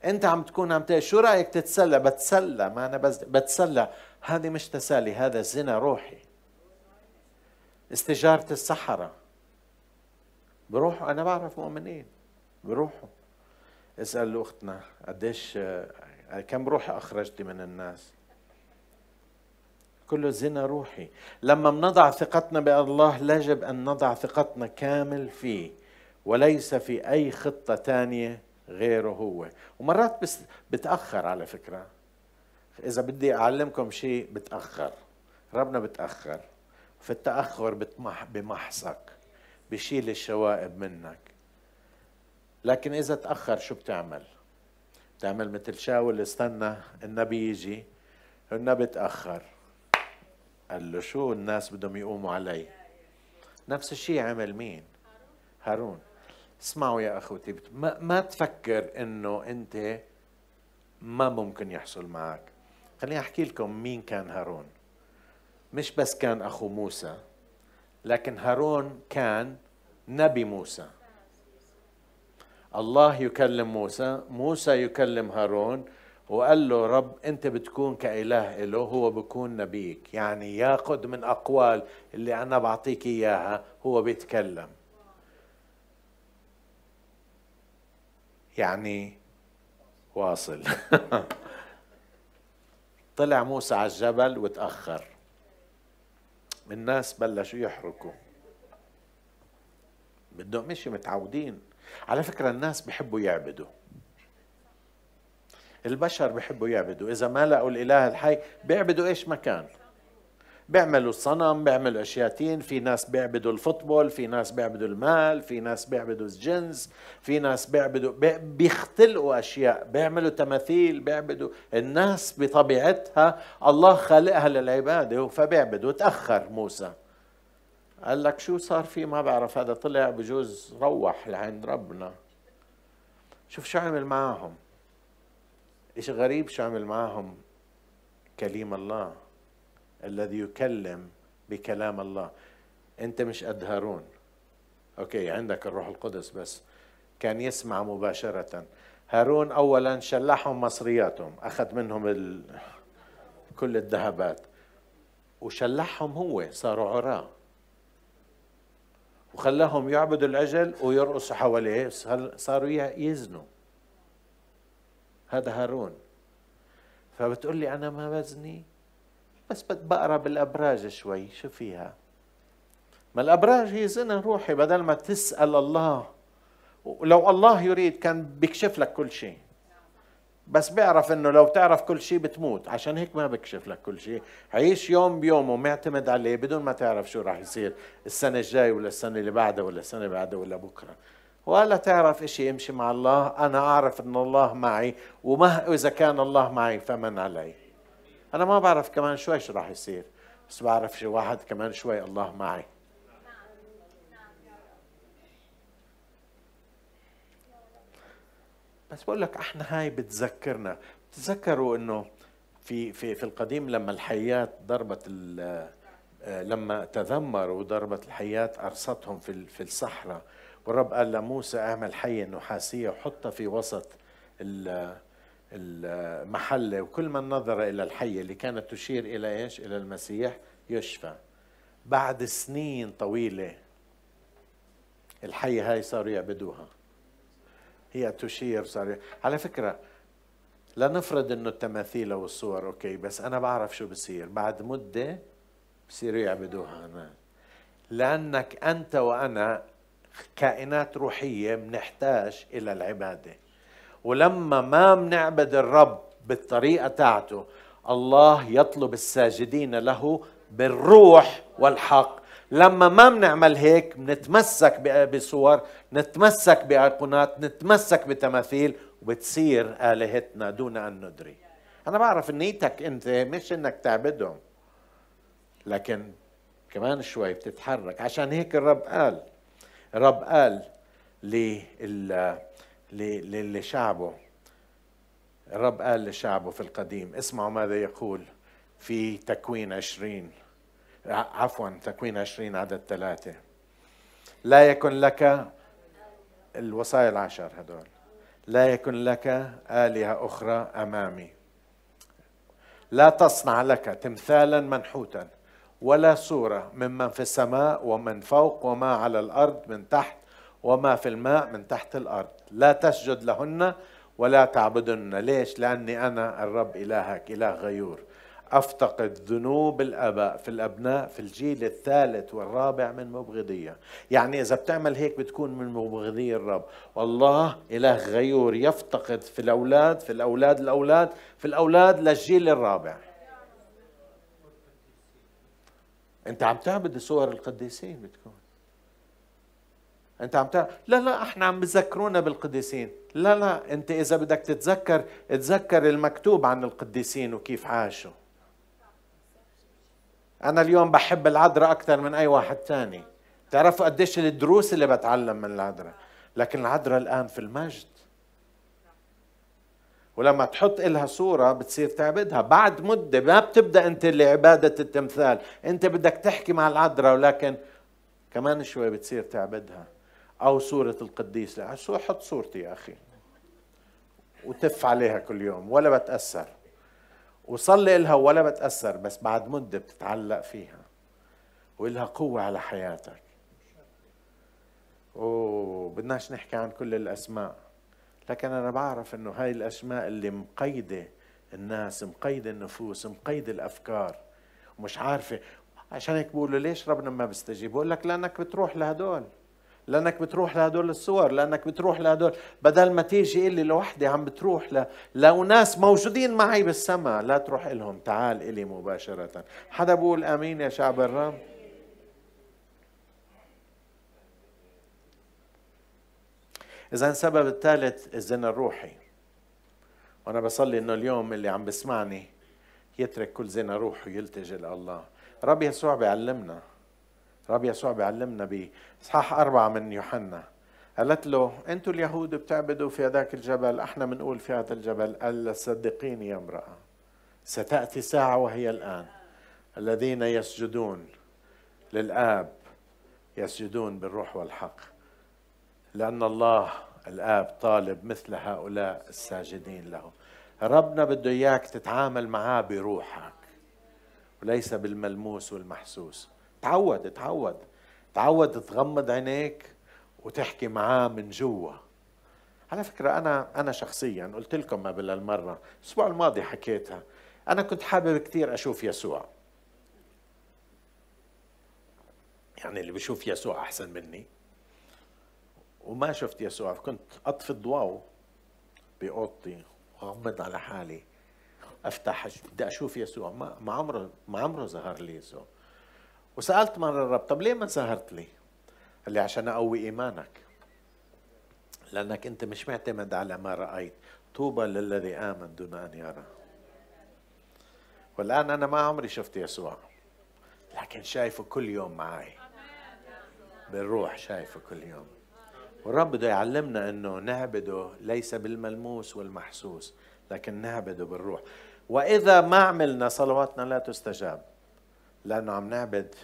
أنت عم تكون عم تقول شو رأيك تتسلى؟ بتسلى. ما أنا بس بتسلى. هذه مش تسالي هذا زنا روحي. استجارة السحرة. بروحوا. أنا بعرف مؤمنين. بروحوا. اسال أختنا قديش كم روح أخرجتي من الناس؟ كله زنا روحي. لما بنضع ثقتنا بالله يجب أن نضع ثقتنا كامل فيه وليس في أي خطة ثانية غيره هو. ومرات بس بتأخر على فكرة. إذا بدي أعلمكم شيء بتأخر. ربنا بتأخر. في التأخر بتمح بمحصك بشيل الشوائب منك. لكن إذا تأخر شو بتعمل؟ بتعمل مثل شاول استنى النبي يجي النبي تأخر. قال له شو الناس بدهم يقوموا علي؟ نفس الشيء عمل مين؟ هارون. اسمعوا يا أخوتي ما, ما تفكر إنه أنت ما ممكن يحصل معك. خليني أحكي لكم مين كان هارون. مش بس كان أخو موسى لكن هارون كان نبي موسى. الله يكلم موسى موسى يكلم هارون وقال له رب أنت بتكون كإله له هو بكون نبيك. يعني ياخذ من أقوال اللي أنا بعطيك إياها هو بيتكلم. يعني واصل. [laughs] طلع موسى على الجبل وتأخر. الناس بلشوا يحركوا. بدهم مش متعودين. على فكرة الناس بيحبوا يعبدوا. البشر بيحبوا يعبدوا. إذا ما لقوا الإله الحي بيعبدوا إيش مكان؟ بيعملوا الصنم بيعملوا اشياتين في ناس بيعبدوا الفوتبول في ناس بيعبدوا المال في ناس بيعبدوا الجنس في ناس بيعبدوا بيختلقوا أشياء. بيعملوا تماثيل بيعبدوا الناس بطبيعتها. الله خالقها للعبادة فبيعبدوا. تأخر موسى. قال لك شو صار في ما بعرف. هذا طلع بجوز روح لعند ربنا. شوف شو عمل معاهم إيش غريب شو عمل معاهم كليم الله الذي يكلم بكلام الله. أنت مش قد هارون. أوكي عندك الروح القدس بس. كان يسمع مباشرة. هارون اولا شلحهم مصرياتهم أخذ منهم ال... كل الذهبات. وشلحهم هو صاروا عراة وخلاهم يعبدوا العجل ويرقصوا حواليه صاروا يزنوا. هذا هارون. فبتقول لي أنا ما بزني. بس بقرأ بالأبراج شوي شو فيها؟ ما الأبراج هي زنا روحي بدل ما تسأل الله. ولو الله يريد كان بيكشف لك كل شيء. بس بيعرف إنه لو تعرف كل شيء بتموت. عشان هيك ما بكشف لك كل شيء. عيش يوم بيوم ومعتمد عليه بدون ما تعرف شو راح يصير السنة الجاي ولا السنة اللي بعدها ولا السنة اللي بعدها ولا بكرة. ولا تعرف اشي يمشي مع الله. أنا أعرف إن الله معي وما إذا كان الله معي فمن علي. أنا ما بعرف كمان شوي شو راح يصير بس بعرف شي واحد كمان شوي الله معي. بس بقول لك إحنا هاي بتذكرنا. تذكروا إنه في في في القديم لما الحيات ضربت لما تذمروا وضربت الحيات ارصتهم في في الصحراء. والرب قال لموسى أعمل حيه نحاسيه وحطها في وسط المحلة وكل من نظر إلى الحية اللي كانت تشير إلى إيش؟ إلى المسيح يشفى. بعد سنين طويلة الحية هاي صاروا يعبدوها. هي تشير صار على فكرة لا نفرض إنه التماثيل والصور okay بس أنا بعرف شو بصير. بعد مدة بصيروا يعبدوها أنا. لأنك أنت وأنا كائنات روحية بنحتاج إلى العبادة. ولما ما بنعبد الرب بالطريقة تاعته الله يطلب الساجدين له بالروح والحق. لما ما بنعمل هيك بنتمسك بصور نتمسك بأيقونات نتمسك بتماثيل وبتصير آلهتنا دون أن ندري. أنا بعرف نيتك أنت مش أنك تعبدهم لكن كمان شوي بتتحرك. عشان هيك الرب قال الرب قال لل لشعبه. الرب قال لشعبه في القديم اسمعوا ماذا يقول في تكوين عشرين. عفوا تكوين عشرين عدد ثلاثة. لا يكن لك الوصايا العشر هدول. لا يكن لك آلهة أخرى أمامي. لا تصنع لك تمثالا منحوتا. ولا صورة ممن في السماء ومن فوق وما على الأرض من تحت وما في الماء من تحت الأرض. لا تسجد لهن ولا تعبدن. ليش؟ لأني أنا الرب إلهك إله غيور. أفتقد ذنوب الاباء في الأبناء في الجيل الثالث والرابع من مبغضية. يعني إذا بتعمل هيك بتكون من مبغضي الرب. والله إله غيور يفتقد في الأولاد في الأولاد الأولاد في الأولاد للجيل الرابع. انت عم تعبد صور القديسين بتكون. انت عم تعرف لا لا إحنا عم بذكرونا بالقديسين. لا لا انت اذا بدك تتذكر تذكر المكتوب عن القديسين وكيف عاشوا. أنا اليوم بحب العذراء أكثر من أي واحد تاني. تعرفوا قديش الدروس اللي بتعلم من العذراء. لكن العذراء الآن في المجد. ولما تحط إلها صورة بتصير تعبدها. بعد مدة ما بتبدأ أنت لعبادة التمثال. أنت بدك تحكي مع العذراء ولكن كمان شوي بتصير تعبدها. أو صورة القديس. لا حط صورتي يا أخي. وتف عليها كل يوم ولا بتأثر. وصلي لها ولا بتأثر بس بعد مدة بتتعلق فيها. وإلها قوة على حياتك. أوه بدناش نحكي عن كل الأسماء. لكن أنا بعرف أنه هاي الأسماء اللي مقيدة الناس مقيدة النفوس مقيدة الأفكار. ومش عارفة عشان هيك بقولوا ليش ربنا ما بيستجيب؟ بقول لك لأنك بتروح لهدول. لأنك بتروح لهدول الصور لأنك بتروح لهدول. بدل ما تيجي لي لوحدي عم بتروح ل... لو ناس موجودين معي بالسماء لا تروح لهم تعال إلي مباشرة. حدا بقول آمين يا شعب الرب إذا السبب الثالث الزنا الروحي. وأنا بصلي إنه اليوم اللي عم بسمعني يترك كل زنا روحي ويلتجئ لله رب يسوع بيعلمنا رب يسوع بيعلمنا بإصحاح أربعة من يوحنا. قالت له أنتوا اليهود بتعبدوا في هذاك الجبل أحنا بنقول في هذا الجبل قال صدقيني يا امرأة. ستأتي ساعة وهي الآن. الذين يسجدون للآب يسجدون بالروح والحق. لأن الله الآب طالب مثل هؤلاء الساجدين له ربنا بده إياك تتعامل معاه بروحك وليس بالملموس والمحسوس. تعود تعود تعود تغمض عينيك وتحكي معاه من جوا. على فكرة أنا أنا شخصيا قلت لكم قبل المرة الأسبوع الماضي حكيتها أنا كنت حابب كثير أشوف يسوع. يعني اللي بيشوف يسوع أحسن مني. وما شفت يسوع. كنت أطفي الضوء بأوضتي وأغمض على حالي. أفتح بدي أشوف يسوع. ما ما عمره ما عمره ظهر لي يسوع. وسألت مرة الرب طب ليه ما ظهرت لي؟ قال لي عشان أقوي إيمانك. لأنك أنت مش معتمد على ما رأيت. طوبى للذي آمن دون أن يرى. والآن أنا ما عمري شفت يسوع لكن شايفه كل يوم معي. بالروح شايفه كل يوم. والرب بده يعلمنا إنه نعبده ليس بالملموس والمحسوس لكن نعبده بالروح. وإذا ما عملنا صلواتنا لا تستجاب لأنه عم نعبد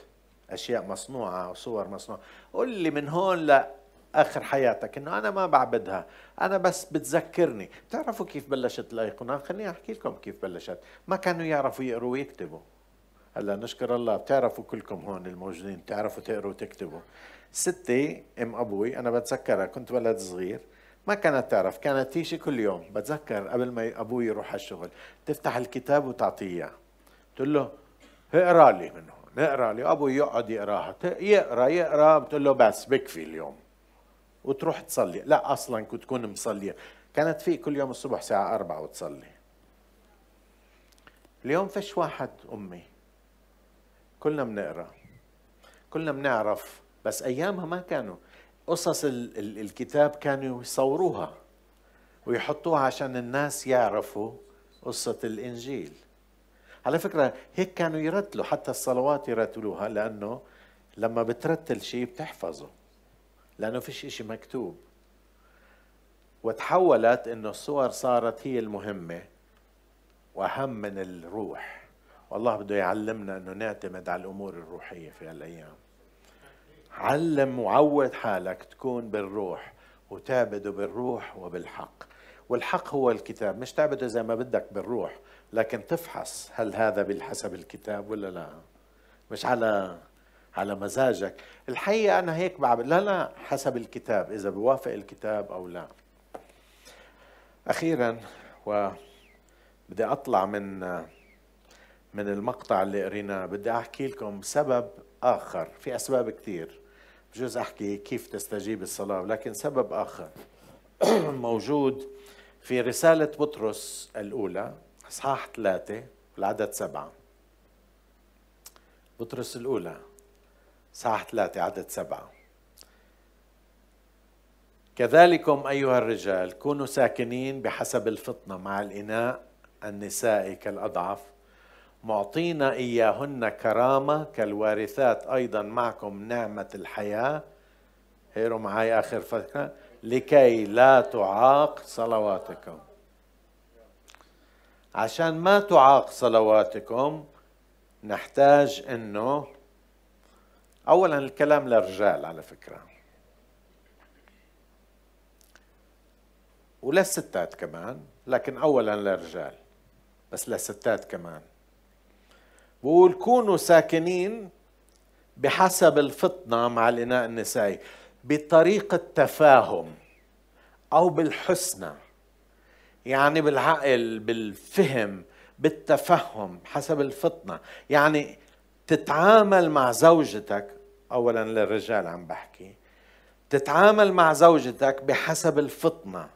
أشياء مصنوعة وصور مصنوعة. قل لي من هون لآخر حياتك إنه أنا ما بعبدها أنا بس بتذكرني. بتعرفوا كيف بلشت الأيقونة؟ خليني أحكي لكم كيف بلشت. ما كانوا يعرفوا يقروا ويكتبوا. هلأ نشكر الله بتعرفوا كلكم هون الموجودين بتعرفوا تقروا وتكتبوا. ستي أم أبوي أنا بتذكرها كنت ولد صغير. ما كانت تعرف كانت تيجي كل يوم. بتذكر قبل ما أبوي يروح على الشغل تفتح الكتاب وتعطيه تقول له اقرأ لي من هون اقرأ لي. أبوي يقعد يقراها. يقرأ يقرأ. بتقول له بس بكفي اليوم. وتروح تصلي. لا أصلا كنت تكون مصلية. كانت في كل يوم الصبح الساعة أربعة وتصلي. اليوم فيش واحد أمي. كلنا بنقرأ. كلنا بنعرف بس أيامها ما كانوا. قصص الكتاب كانوا يصوروها ويحطوها عشان الناس يعرفوا قصة الإنجيل. على فكرة هيك كانوا يرتلوا حتى الصلوات يرتلوها لأنه لما بترتل شيء بتحفظه لأنه فيش إشي مكتوب. وتحولت أنه الصور صارت هي المهمة وأهم من الروح. والله بده يعلمنا أنه نعتمد على الأمور الروحية في هالأيام. علم وعود حالك تكون بالروح وتعبده بالروح وبالحق. والحق هو الكتاب مش تعبده زي ما بدك بالروح لكن تفحص هل هذا بالحسب الكتاب ولا لا. مش على على مزاجك. الحقيقة أنا هيك بعمل لا لا حسب الكتاب إذا بوافق الكتاب أو لا. أخيرا وبدي أطلع من من المقطع اللي قريناه بدي أحكي لكم سبب آخر في أسباب كثير بجوز أحكي كيف تستجيب الصلاة لكن سبب آخر [clears throat] موجود في رسالة بطرس الأولى إصحاح ثلاثة العدد سبعة. بطرس الأولى إصحاح ثلاثة عدد سبعة. كذلكم أيها الرجال كونوا ساكنين بحسب الفطنة مع الإناء النساء كالأضعف معطينا إياهن كرامة كالوارثات أيضا معكم نعمة الحياة. هيروا معي آخر فكرة لكي لا تعاق صلواتكم. عشان ما تعاق صلواتكم نحتاج إنه اولا الكلام للرجال على فكرة. وللستات كمان لكن اولا للرجال. بس للستات كمان. بقول كونوا ساكنين بحسب الفطنة مع الإناء النسائي بطريقة تفاهم أو بالحسنى يعني بالعقل بالفهم بالتفهم حسب الفطنة. يعني تتعامل مع زوجتك اولا للرجال عم بحكي تتعامل مع زوجتك بحسب الفطنة.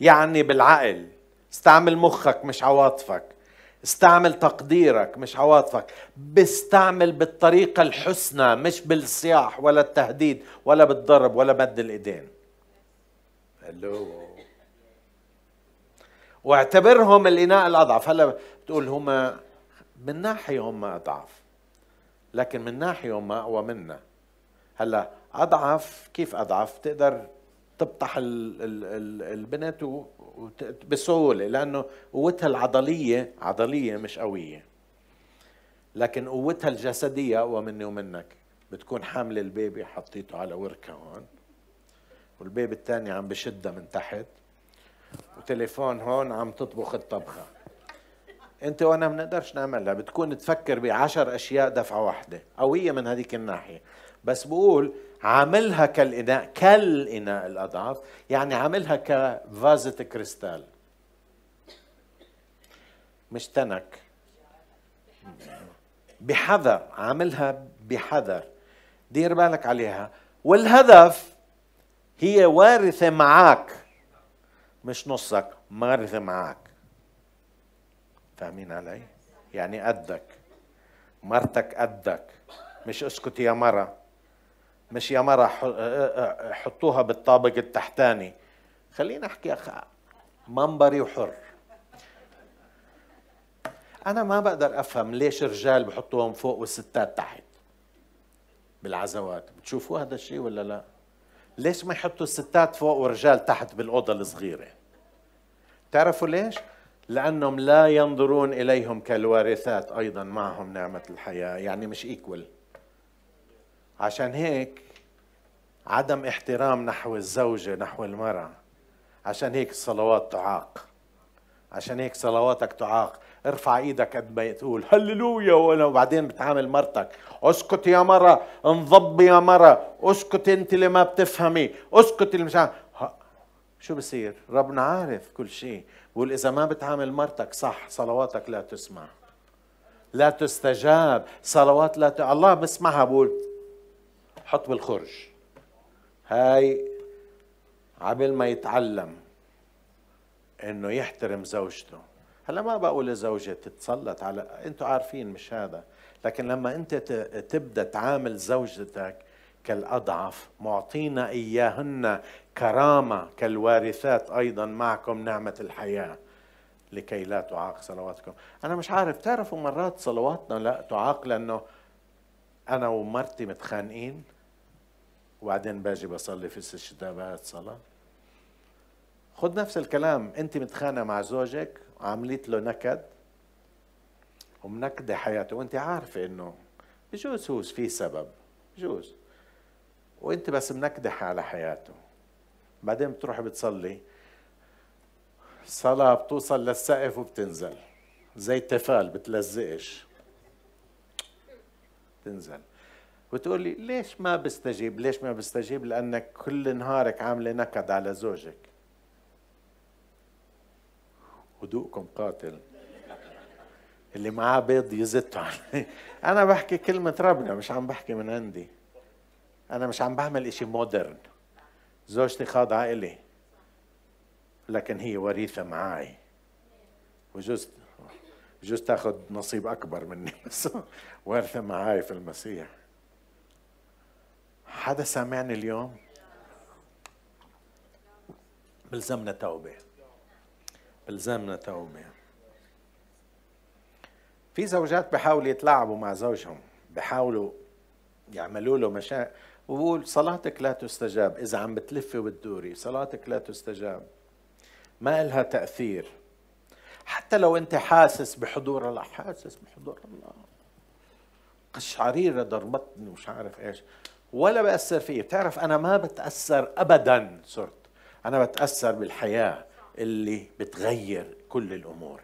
يعني بالعقل استعمل مخك مش عواطفك. استعمل تقديرك مش عواطفك. بستعمل بالطريقة الحسنى مش بالصياح ولا التهديد ولا بالضرب ولا مد الإيدين. ألو واعتبرهم الإناء الأضعف. هلا بتقول هم من ناحية هم أضعف لكن من ناحية هم أقوى منا. هلا أضعف كيف أضعف؟ تقدر تبطح البنت بسهولة لأنه قوتها العضلية عضلية مش قوية. لكن قوتها الجسدية أقوى مني ومنك. بتكون حاملة البيبي حطيته على وركة هون. والبيبي الثاني عم بشدها من تحت. وتليفون هون عم تطبخ الطبخة. انت وأنا ما بنقدرش نعملها بتكون تفكر بعشر أشياء دفعة واحدة قويه من هذيك الناحية. بس بقول عاملها كالإناء كالإناء الأضعف يعني عاملها كفازة كريستال. مش تنك بحذر عاملها بحذر. دير بالك عليها. والهدف هي وارثة معك مش نصك وارثة معك فاهمين علي؟ يعني قدك. مرتك قدك. مش اسكت يا مرة. مش يا مرة حطوها بالطابق التحتاني. خلينا أحكي أخ منبري وحر. أنا ما بقدر أفهم ليش الرجال بحطوهم فوق والستات تحت. بالعزوات. بتشوفوا هذا الشيء ولا لا؟ ليش ما يحطوا الستات فوق والرجال تحت بالأوضة الصغيرة؟ تعرفوا ليش؟ لأنهم لا ينظرون إليهم كالوارثات أيضا معهم نعمة الحياة يعني مش ايكول عشان هيك عدم احترام نحو الزوجة نحو المرأة. عشان هيك الصلوات تعاق. عشان هيك صلواتك تعاق. ارفع إيدك قد ما تقول هللويا وبعدين بتعامل مرتك. اسكت يا مرة انضب يا مرة. اسكت أنت اللي ما بتفهمي. اسكت اللي مش عارف. شو بصير؟ ربنا عارف كل شيء. بقول إذا ما بتعامل مرتك صح صلواتك لا تسمع. لا تستجاب. صلوات لا ت... الله بسمعها بقول حط بالخرج. هاي عبل ما يتعلم إنه يحترم زوجته. هلا ما بقول لزوجة تتسلط على أنتوا عارفين مش هذا. لكن لما انت تبدأ تعامل زوجتك كالأضعف معطينا إياهن كرامة كالوارثات أيضا معكم نعمة الحياة. لكي لا تعاق صلواتكم. أنا مش عارف تعرفوا مرات صلواتنا لا تعاق لأنه أنا ومرتي متخانقين وبعدين باجي بصلي في استجابات صلاة. خد نفس الكلام أنت متخانقة مع زوجك وعملت له نكد ومنكدة حياته. وأنت عارفة إنه بجوز هو في سبب بجوز. وانت بس منكدة على حياته. بعدين بتروح بتصلي. صلاة بتوصل للسقف وبتنزل. زي التفال بتلزقش. تنزل بتقول لي ليش ما بستجيب؟ ليش ما بستجيب؟ لأنك كل نهارك عاملة نكد على زوجك. هدوءكم قاتل. اللي معاه بيض يزت عليه. أنا بحكي كلمة ربنا مش عم بحكي من عندي. أنا مش عم بعمل إشي مودرن زوجتي خاضعة إلي لكن هي وريثة معي وجوز بجوز تاخذ نصيب أكبر مني بس وارثه معي في المسيح. حدا سامعني اليوم؟ بلزمنا توبة. بلزمنا توبة. في زوجات بحاولوا يتلاعبوا مع زوجهم بحاولوا يعملوا له مشاكل وبقول صلاتك لا تستجاب إذا عم بتلفي وبتدوري صلاتك لا تستجاب. ما إلها تأثير. حتى لو أنت حاسس بحضور الله حاسس بحضور الله. قشعريرة ضربتني ومش عارف إيش. ولا بأثر فيه بتعرف أنا ما بتأثر أبدا صرت. أنا بتأثر بالحياة اللي بتغير كل الأمور.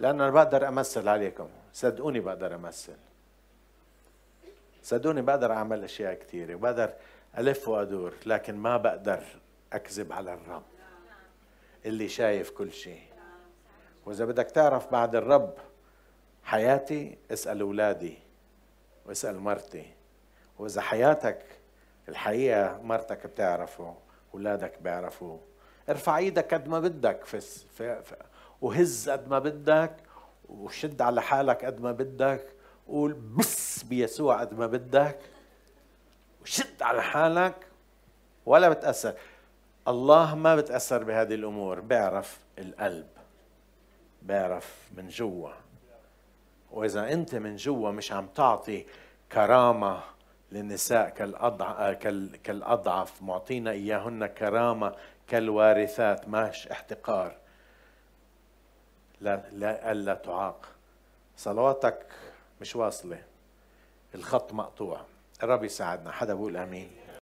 لأنه أنا بقدر أمثل عليكم. صدقوني بقدر أمثل. صدقوني بقدر أعمل أشياء كثيرة وبقدر ألف وأدور لكن ما بقدر أكذب على الرب اللي شايف كل شيء. وإذا بدك تعرف بعد الرب حياتي اسأل أولادي واسأل مرتي. وإذا حياتك الحقيقة مرتك بتعرفه أولادك بيعرفوه. ارفع إيدك قد ما بدك في, في, في وهز قد ما بدك وشد على حالك قد ما بدك. قول بس بيسوع قد ما بدك وشد على حالك ولا بتأثر. الله ما بتأثر بهذه الأمور بيعرف القلب بيعرف من جوا. وإذا أنت من جوا مش عم تعطي كرامة للنساء كالأضعف, معطينا إياهن كرامة كالوارثات ماش احتقار. لا لا ألا تعاق. صلواتك مش واصلة. الخط مقطوع. الرب يساعدنا. حدا بقول آمين.